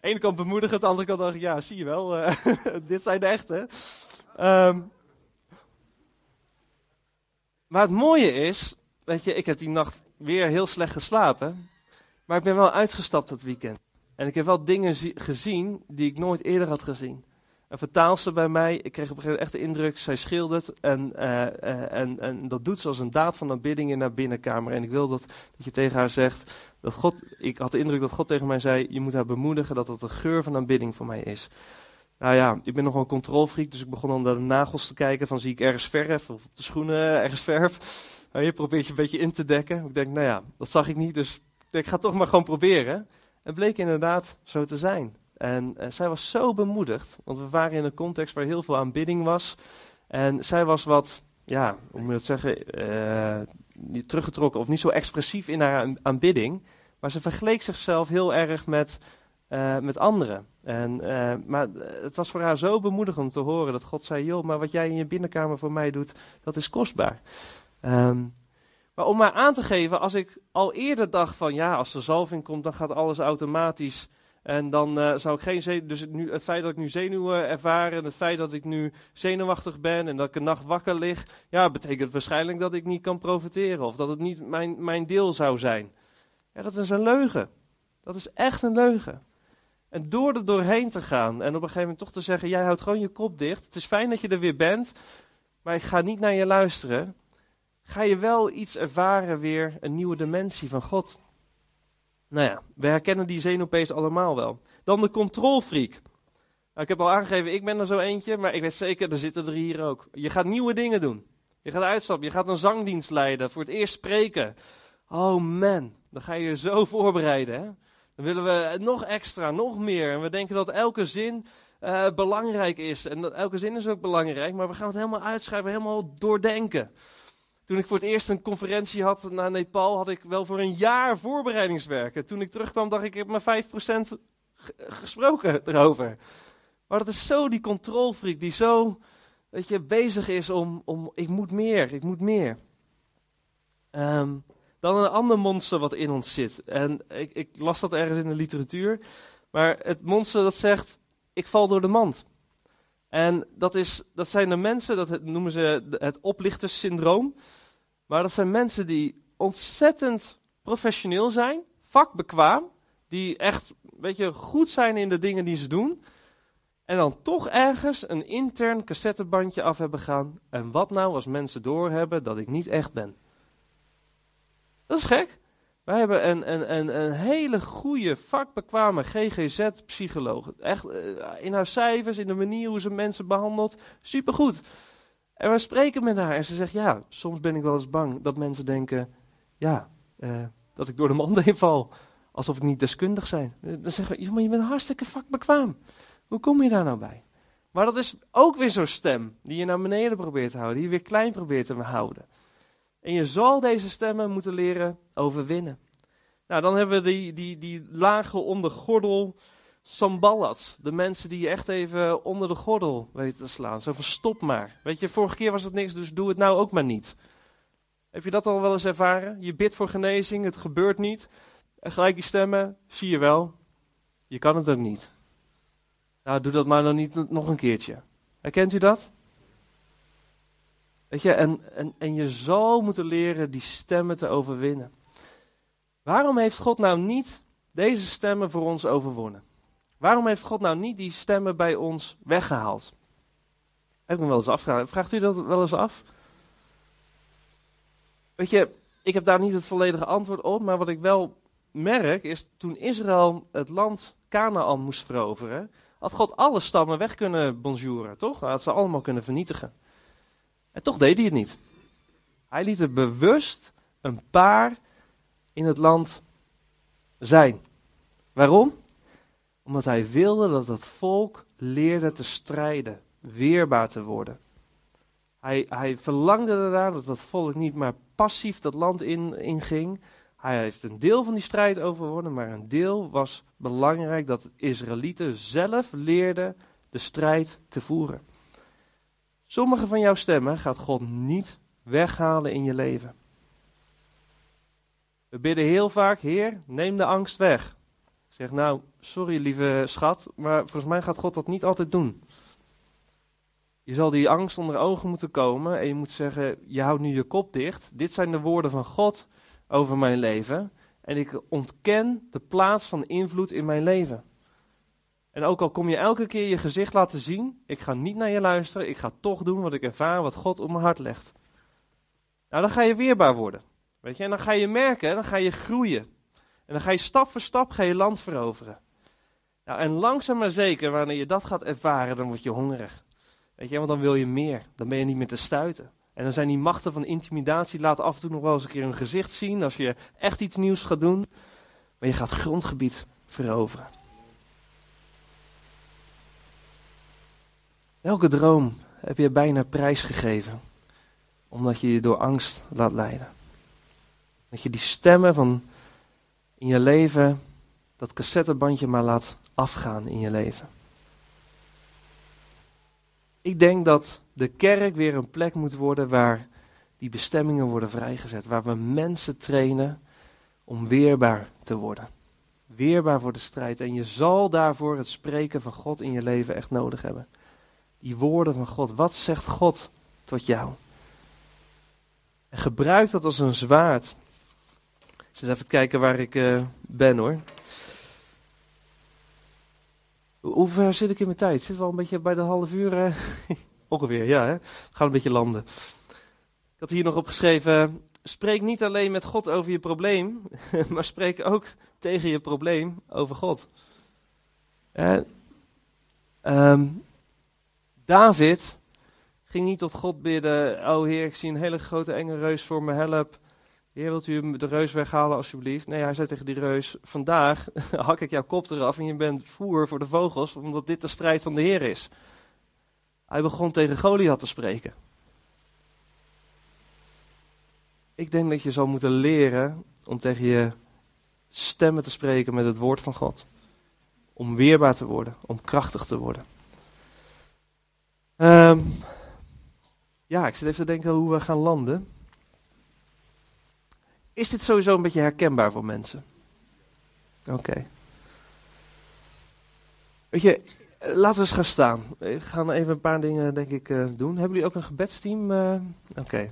ene kant bemoedigend, de andere kant dacht ja, zie je wel, dit zijn de echte. Um, maar het mooie is, weet je, ik heb die nacht weer heel slecht geslapen, maar ik ben wel uitgestapt dat weekend. En ik heb wel dingen gezien die ik nooit eerder had gezien. Een vertaalster bij mij, ik kreeg op een gegeven moment echt de indruk, zij schildert en, uh, uh, en, en dat doet ze als een daad van aanbidding in haar binnenkamer. En ik wil dat, dat je tegen haar zegt, dat God, ik had de indruk dat God tegen mij zei, je moet haar bemoedigen dat dat een geur van aanbidding voor mij is. Nou ja, ik ben nogal controlfreak, dus ik begon dan naar de nagels te kijken van zie ik ergens verf of op de schoenen ergens verf. Nou, je probeert je een beetje in te dekken. Ik denk, nou ja, dat zag ik niet, dus ik, ga toch maar gewoon proberen. Het bleek inderdaad zo te zijn. En uh, zij was zo bemoedigd, want we waren in een context waar heel veel aanbidding was. En zij was wat, ja, hoe moet je dat zeggen, uh, niet teruggetrokken of niet zo expressief in haar aanbidding. Maar ze vergeleek zichzelf heel erg met, uh, met anderen. En, maar het was voor haar zo bemoedigend om te horen dat God zei: Joh, maar wat jij in je binnenkamer voor mij doet, dat is kostbaar. Um, maar om maar aan te geven, als ik al eerder dacht van ja, als er zalving komt, dan gaat alles automatisch. En dan uh, zou ik geen zenuw. Dus het, nu, het feit dat ik nu zenuwen ervaar en het feit dat ik nu zenuwachtig ben en dat ik een nacht wakker lig, ja, betekent waarschijnlijk dat ik niet kan profiteren of dat het niet mijn, mijn deel zou zijn. Ja, dat is een leugen. Dat is echt een leugen. En door er doorheen te gaan en op een gegeven moment toch te zeggen: Jij houdt gewoon je kop dicht. Het is fijn dat je er weer bent, maar ik ga niet naar je luisteren. Ga je wel iets ervaren, weer een nieuwe dimensie van God. Nou ja, we herkennen die zenuwpees allemaal wel. Dan de controlfreak. Nou, ik heb al aangegeven, ik ben er zo eentje, maar ik weet zeker, er zitten er hier ook. Je gaat nieuwe dingen doen. Je gaat uitstappen, je gaat een zangdienst leiden, voor het eerst spreken. Oh man, dan ga je je zo voorbereiden. Hè? Dan willen we nog extra, nog meer. En we denken dat elke zin uh, belangrijk is. En dat, elke zin is ook belangrijk, maar we gaan het helemaal uitschrijven, helemaal doordenken. Toen ik voor het eerst een conferentie had naar Nepal, had ik wel voor een jaar voorbereidingswerken. Toen ik terugkwam, dacht ik, ik heb maar 5% gesproken erover. Maar dat is zo die controlfreak, die zo dat je, bezig is om, om, ik moet meer, ik moet meer. Um, dan een ander monster wat in ons zit. En ik, ik las dat ergens in de literatuur. Maar het monster dat zegt, ik val door de mand. En dat, is, dat zijn de mensen, dat noemen ze het oplichterssyndroom. Maar dat zijn mensen die ontzettend professioneel zijn, vakbekwaam, die echt weet je, goed zijn in de dingen die ze doen. En dan toch ergens een intern cassettebandje af hebben gaan. En wat nou als mensen doorhebben dat ik niet echt ben? Dat is gek. Wij hebben een, een, een, een hele goede, vakbekwame GGZ-psycholoog. Echt uh, in haar cijfers, in de manier hoe ze mensen behandelt. Supergoed. En we spreken met haar en ze zegt: Ja, soms ben ik wel eens bang dat mensen denken: Ja, uh, dat ik door de mand heen val. Alsof ik niet deskundig zijn. Dan zeggen we: maar je bent hartstikke vakbekwaam. Hoe kom je daar nou bij? Maar dat is ook weer zo'n stem die je naar beneden probeert te houden, die je weer klein probeert te houden. En je zal deze stemmen moeten leren overwinnen. Nou, dan hebben we die, die, die lage onder gordel sambalats. De mensen die je echt even onder de gordel weten te slaan. Zo van stop maar. Weet je, vorige keer was het niks, dus doe het nou ook maar niet. Heb je dat al wel eens ervaren? Je bidt voor genezing, het gebeurt niet. En gelijk die stemmen, zie je wel, je kan het ook niet. Nou, doe dat maar dan niet nog een keertje. Herkent u dat? Weet je, en, en, en je zal moeten leren die stemmen te overwinnen. Waarom heeft God nou niet deze stemmen voor ons overwonnen? Waarom heeft God nou niet die stemmen bij ons weggehaald? Heb ik me wel eens afgevraagd. Vraagt u dat wel eens af? Weet je, ik heb daar niet het volledige antwoord op, maar wat ik wel merk is toen Israël het land Canaan moest veroveren, had God alle stammen weg kunnen bonjouren, toch? Had ze allemaal kunnen vernietigen. En toch deed hij het niet. Hij liet er bewust een paar in het land zijn. Waarom? Omdat hij wilde dat het volk leerde te strijden, weerbaar te worden. Hij, hij verlangde ernaar dat dat volk niet maar passief dat land in, inging. Hij heeft een deel van die strijd overwonnen, maar een deel was belangrijk dat de Israëlieten zelf leerden de strijd te voeren. Sommige van jouw stemmen gaat God niet weghalen in je leven. We bidden heel vaak, Heer, neem de angst weg. Ik zeg, nou, sorry lieve schat, maar volgens mij gaat God dat niet altijd doen. Je zal die angst onder ogen moeten komen en je moet zeggen, je houdt nu je kop dicht. Dit zijn de woorden van God over mijn leven. En ik ontken de plaats van invloed in mijn leven. En ook al kom je elke keer je gezicht laten zien, ik ga niet naar je luisteren, ik ga toch doen wat ik ervaar, wat God op mijn hart legt. Nou, dan ga je weerbaar worden. Weet je, en dan ga je merken, dan ga je groeien. En dan ga je stap voor stap ga je land veroveren. Nou, en langzaam maar zeker, wanneer je dat gaat ervaren, dan word je hongerig. Weet je, want dan wil je meer. Dan ben je niet meer te stuiten. En dan zijn die machten van intimidatie, laten af en toe nog wel eens een keer hun gezicht zien als je echt iets nieuws gaat doen. Maar je gaat grondgebied veroveren. Welke droom heb je bijna prijsgegeven? Omdat je je door angst laat leiden. Dat je die stemmen van in je leven, dat cassettebandje maar laat afgaan in je leven. Ik denk dat de kerk weer een plek moet worden waar die bestemmingen worden vrijgezet. Waar we mensen trainen om weerbaar te worden. Weerbaar voor de strijd. En je zal daarvoor het spreken van God in je leven echt nodig hebben die woorden van God. Wat zegt God tot jou? En gebruik dat als een zwaard. Dus even kijken waar ik uh, ben hoor. Hoe ver zit ik in mijn tijd? Zit wel een beetje bij de half uur? Uh, ongeveer, ja. Hè? We een beetje landen. Ik had hier nog opgeschreven. Spreek niet alleen met God over je probleem, maar spreek ook tegen je probleem over God. Uh, David ging niet tot God bidden. Oh Heer, ik zie een hele grote enge reus voor me, help. Heer, wilt u de reus weghalen alsjeblieft? Nee, hij zei tegen die reus, vandaag hak ik jouw kop eraf en je bent voer voor de vogels, omdat dit de strijd van de Heer is. Hij begon tegen Goliath te spreken. Ik denk dat je zal moeten leren om tegen je stemmen te spreken met het woord van God. Om weerbaar te worden, om krachtig te worden. Um, ja, ik zit even te denken hoe we gaan landen. Is dit sowieso een beetje herkenbaar voor mensen? Oké. Weet je, laten we eens gaan staan. We gaan even een paar dingen, denk ik, uh, doen. Hebben jullie ook een gebedsteam? Uh, Oké.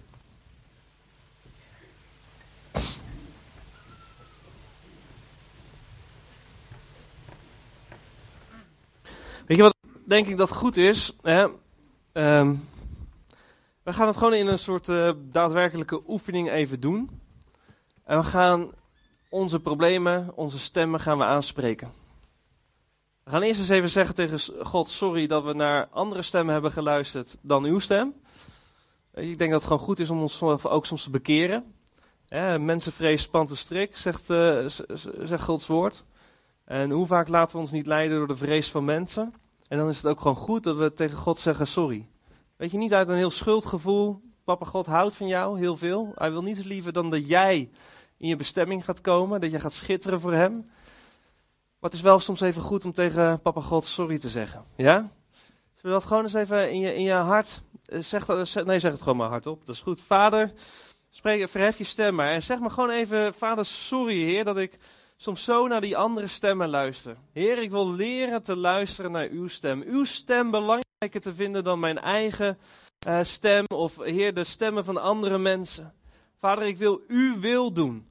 Weet je wat, denk ik dat goed is? Hè? Um, we gaan het gewoon in een soort uh, daadwerkelijke oefening even doen. En we gaan onze problemen, onze stemmen gaan we aanspreken. We gaan eerst eens even zeggen tegen God, sorry dat we naar andere stemmen hebben geluisterd dan uw stem. Ik denk dat het gewoon goed is om ons ook soms te bekeren. mensenvrees spant de strik, zegt, zegt Gods woord. En hoe vaak laten we ons niet leiden door de vrees van mensen? En dan is het ook gewoon goed dat we tegen God zeggen sorry. Weet je, niet uit een heel schuldgevoel. Papa God houdt van jou heel veel. Hij wil niets liever dan dat jij in je bestemming gaat komen. Dat je gaat schitteren voor hem. Maar het is wel soms even goed om tegen papa God sorry te zeggen. Ja? Zullen dat gewoon eens even in je, in je hart... Eh, zeg dat, nee, zeg het gewoon maar hardop. Dat is goed. Vader, spreek, verhef je stem maar. En zeg maar gewoon even, vader, sorry heer dat ik soms zo naar die andere stemmen luister. Heer, ik wil leren te luisteren naar uw stem. Uw stem belangrijker te vinden dan mijn eigen uh, stem of Heer, de stemmen van andere mensen. Vader, ik wil uw wil doen.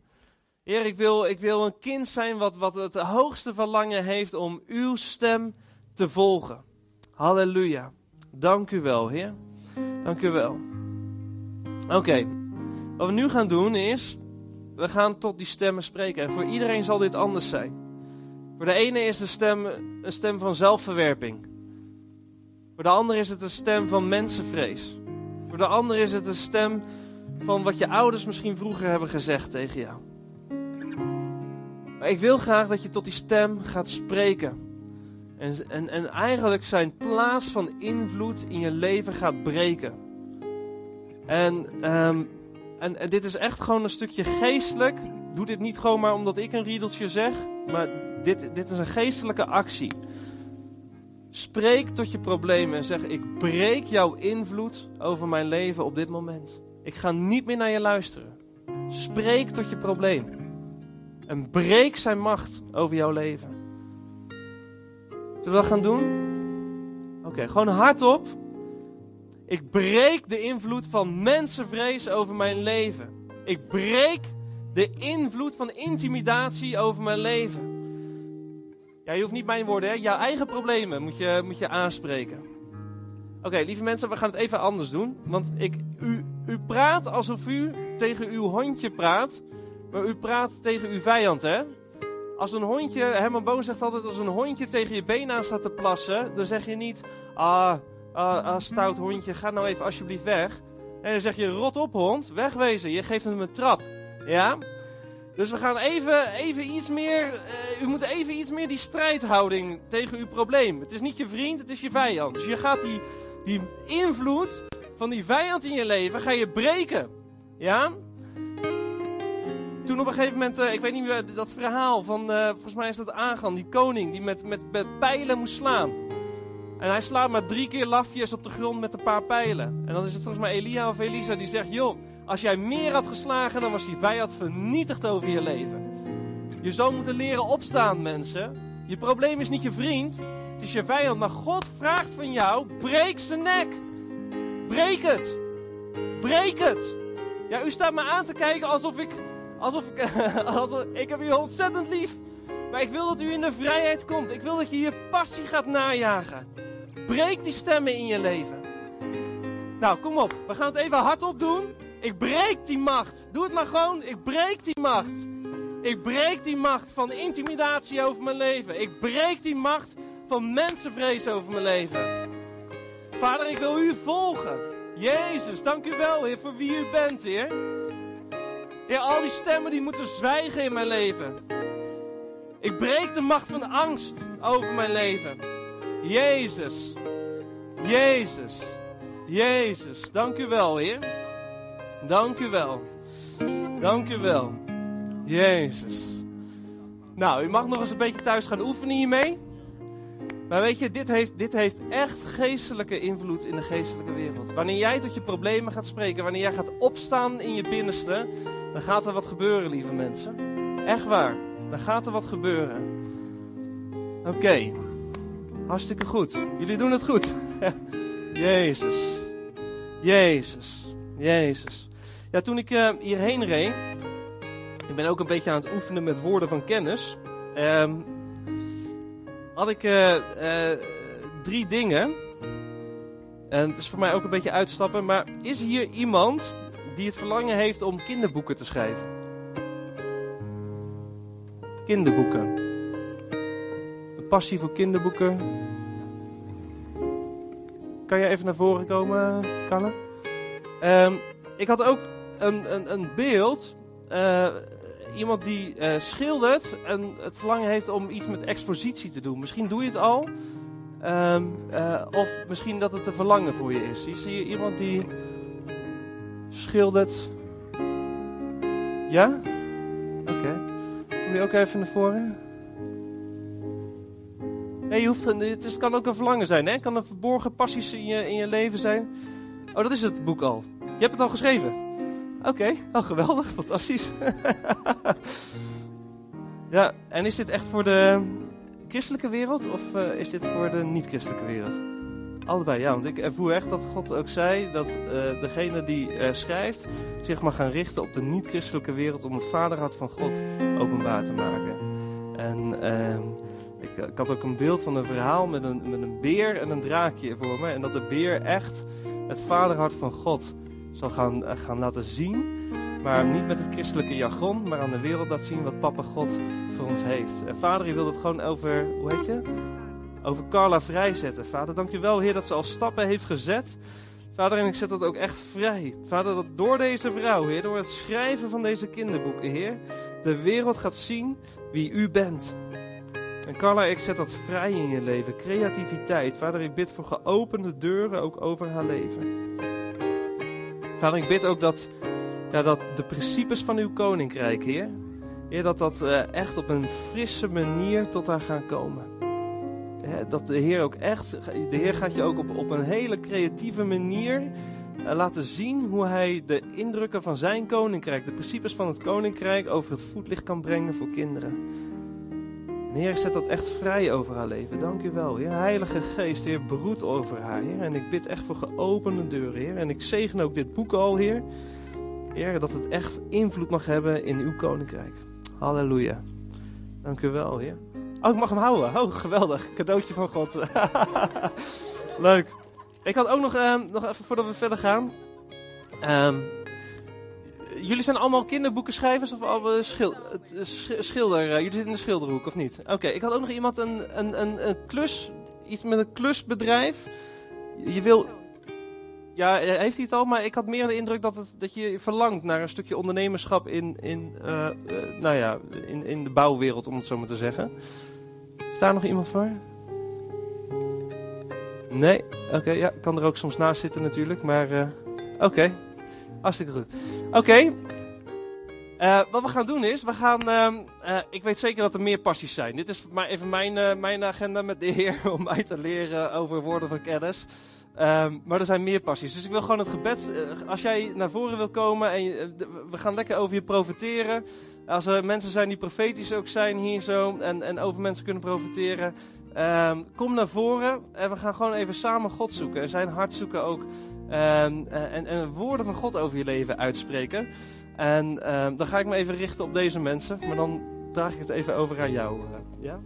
Heer, ik wil, ik wil een kind zijn wat, wat het hoogste verlangen heeft om uw stem te volgen. Halleluja. Dank u wel, Heer. Dank u wel. Oké, wat we nu gaan doen is, we gaan tot die stemmen spreken. En voor iedereen zal dit anders zijn. Voor de ene is de stem een stem van zelfverwerping. Voor de ander is het een stem van mensenvrees. Voor de ander is het een stem van wat je ouders misschien vroeger hebben gezegd tegen jou. Maar ik wil graag dat je tot die stem gaat spreken. En, en, en eigenlijk zijn plaats van invloed in je leven gaat breken. En um, en, dit is echt gewoon een stukje geestelijk. Doe dit niet gewoon maar omdat ik een riedeltje zeg. Maar dit, dit is een geestelijke actie. Spreek tot je problemen en zeg: Ik breek jouw invloed over mijn leven op dit moment. Ik ga niet meer naar je luisteren. Spreek tot je probleem. En breek zijn macht over jouw leven. Zullen we dat gaan doen? Oké, gewoon hardop. Ik breek de invloed van mensenvrees over mijn leven. Ik breek de invloed van intimidatie over mijn leven. Ja, je hoeft niet mijn woorden, hè? Jouw eigen problemen moet je, moet je aanspreken. Oké, lieve mensen, we gaan het even anders doen. Want ik, u, u praat alsof u tegen uw hondje praat. Maar u praat tegen uw vijand, hè? Als een hondje, Herman Boon zegt altijd, als een hondje tegen je been aan staat te plassen, dan zeg je niet, ah, uh, stout hondje, ga nou even alsjeblieft weg. En dan zeg je, rot op hond, wegwezen. Je geeft hem een trap. Ja? Dus we gaan even, even iets meer, uh, u moet even iets meer die strijdhouding tegen uw probleem. Het is niet je vriend, het is je vijand. Dus je gaat die, die invloed van die vijand in je leven, ga je breken. Ja? Toen op een gegeven moment, uh, ik weet niet meer, dat verhaal van, uh, volgens mij is dat Agan, die koning, die met, met, met pijlen moest slaan. En hij slaat maar drie keer lafjes op de grond met een paar pijlen. En dan is het volgens mij Elia of Elisa die zegt: Joh, als jij meer had geslagen, dan was die vijand vernietigd over je leven. Je zou moeten leren opstaan, mensen. Je probleem is niet je vriend, het is je vijand. Maar God vraagt van jou: breek zijn nek. Breek het. Breek het. Ja, u staat me aan te kijken alsof ik. Alsof ik. alsof, ik heb u ontzettend lief. Maar ik wil dat u in de vrijheid komt. Ik wil dat je je passie gaat najagen. Breek die stemmen in je leven. Nou, kom op. We gaan het even hardop doen. Ik breek die macht. Doe het maar gewoon. Ik breek die macht. Ik breek die macht van intimidatie over mijn leven. Ik breek die macht van mensenvrees over mijn leven. Vader, ik wil u volgen. Jezus, dank u wel, Heer, voor wie u bent, Heer. Heer, al die stemmen die moeten zwijgen in mijn leven. Ik breek de macht van angst over mijn leven. Jezus, Jezus, Jezus, dank u wel, Heer. Dank u wel. Dank u wel. Jezus. Nou, u mag nog eens een beetje thuis gaan oefenen hiermee. Maar weet je, dit heeft, dit heeft echt geestelijke invloed in de geestelijke wereld. Wanneer jij tot je problemen gaat spreken, wanneer jij gaat opstaan in je binnenste, dan gaat er wat gebeuren, lieve mensen. Echt waar. Dan gaat er wat gebeuren. Oké. Hartstikke goed. Jullie doen het goed. Jezus. Jezus. Jezus. Ja, toen ik uh, hierheen reed, ik ben ook een beetje aan het oefenen met woorden van kennis. Um, had ik uh, uh, drie dingen. En het is voor mij ook een beetje uitstappen. Maar is hier iemand die het verlangen heeft om kinderboeken te schrijven? Kinderboeken. Passie voor kinderboeken. Kan je even naar voren komen, Kalle? Um, ik had ook een, een, een beeld. Uh, iemand die uh, schildert en het verlangen heeft om iets met expositie te doen. Misschien doe je het al. Um, uh, of misschien dat het een verlangen voor je is. Zie je iemand die schildert? Ja? Oké. Kom je ook even naar voren? Nee, je hoeft, het kan ook een verlangen zijn. Hè? Kan een verborgen passies in je, in je leven zijn. Oh, dat is het boek al. Je hebt het al geschreven? Oké, okay. oh geweldig, fantastisch. ja, en is dit echt voor de christelijke wereld of uh, is dit voor de niet-christelijke wereld? Allebei, ja, want ik ervoer echt dat God ook zei dat uh, degene die uh, schrijft zich mag gaan richten op de niet-christelijke wereld om het vaderhart van God openbaar te maken. En ehm, ik, ik, had ook een beeld van een verhaal met een, met een beer en een draakje voor me. En dat de beer echt het vaderhart van God zal gaan, uh, gaan laten zien. Maar niet met het christelijke jargon, maar aan de wereld laten zien wat papa God voor ons heeft. En vader, je wil het gewoon over, hoe heet je? Over Carla vrijzetten. Vader, dank u wel, Heer, dat ze al stappen heeft gezet. Vader, en ik zet dat ook echt vrij. Vader, dat door deze vrouw, Heer, door het schrijven van deze kinderboeken, Heer, de wereld gaat zien wie u bent. En Carla, ik zet dat vrij in je leven. Creativiteit. Vader, ik bid voor geopende deuren ook over haar leven. Vader, ik bid ook dat, ja, dat de principes van uw koninkrijk, Heer, Heer dat dat uh, echt op een frisse manier tot haar gaan komen. dat de Heer ook echt, de Heer gaat je ook op, op een hele creatieve manier uh, laten zien hoe Hij de indrukken van zijn koninkrijk, de principes van het koninkrijk, over het voetlicht kan brengen voor kinderen. Heer, zet dat echt vrij over haar leven. Dank u wel, Heer. Heilige Geest, Heer, broed over haar, Heer. En ik bid echt voor geopende deuren, Heer. En ik zegen ook dit boek al, Heer. Heer, dat het echt invloed mag hebben in uw koninkrijk. Halleluja. Dank u wel, Heer. Oh, ik mag hem houden. Oh, geweldig. Cadeautje van God. Leuk. Ik had ook nog, uh, nog even voordat we verder gaan. Um, jullie zijn allemaal kinderboekenschrijvers of al schil, schilder? Uh, jullie zitten in de schilderhoek of niet? Oké, ik had ook nog iemand een, een, een, een klus, iets met een klusbedrijf. Je wil, ja, heeft hij het al, maar ik had meer de indruk dat, het, dat je verlangt naar een stukje ondernemerschap in, in, nou ja, in, in de bouwwereld, om het zo maar te zeggen. Is daar nog iemand voor? Nee? Oké, okay, ja, kan er ook soms naast zitten natuurlijk, maar oké. Hartstikke goed. Oké. Uh, wat we gaan doen is, we gaan, uh, uh, ik weet zeker dat er meer passies zijn. Dit is maar even mijn, mijn agenda met de Heer om mij te leren over woorden van kennis. Um, maar er zijn meer passies. Dus ik wil gewoon het gebed, als jij naar voren wil komen en we gaan lekker over je profiteren. Als er mensen zijn die profetisch ook zijn hier zo en, en over mensen kunnen profiteren. Um, kom naar voren en we gaan gewoon even samen God zoeken en zijn hart zoeken ook. Um, en, en woorden van God over je leven uitspreken. En um, dan ga ik me even richten op deze mensen. Maar dan draag ik het even over aan jou. Uh, ja?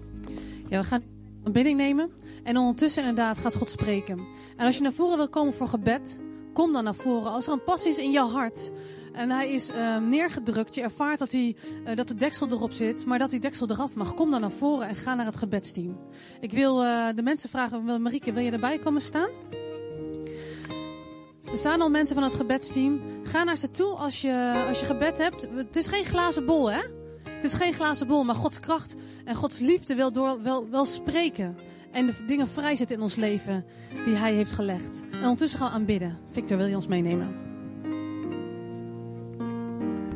Ja, we gaan een bidding nemen. En ondertussen inderdaad gaat God spreken. En als je naar voren wil komen voor gebed, kom dan naar voren. Als er een passie is in jouw hart en hij is uh, neergedrukt, je ervaart dat, hij, uh, dat de deksel erop zit, maar dat die deksel eraf mag, kom dan naar voren en ga naar het gebedsteam. Ik wil de mensen vragen, Marieke, wil je erbij komen staan? Er staan al mensen van het gebedsteam. Ga naar ze toe als je, als je gebed hebt. Het is geen glazen bol, hè? Het is geen glazen bol, maar Gods kracht en Gods liefde wil door, wel, wel spreken. En de dingen vrijzetten in ons leven die Hij heeft gelegd. En ondertussen gaan we aanbidden. Victor, wil je ons meenemen?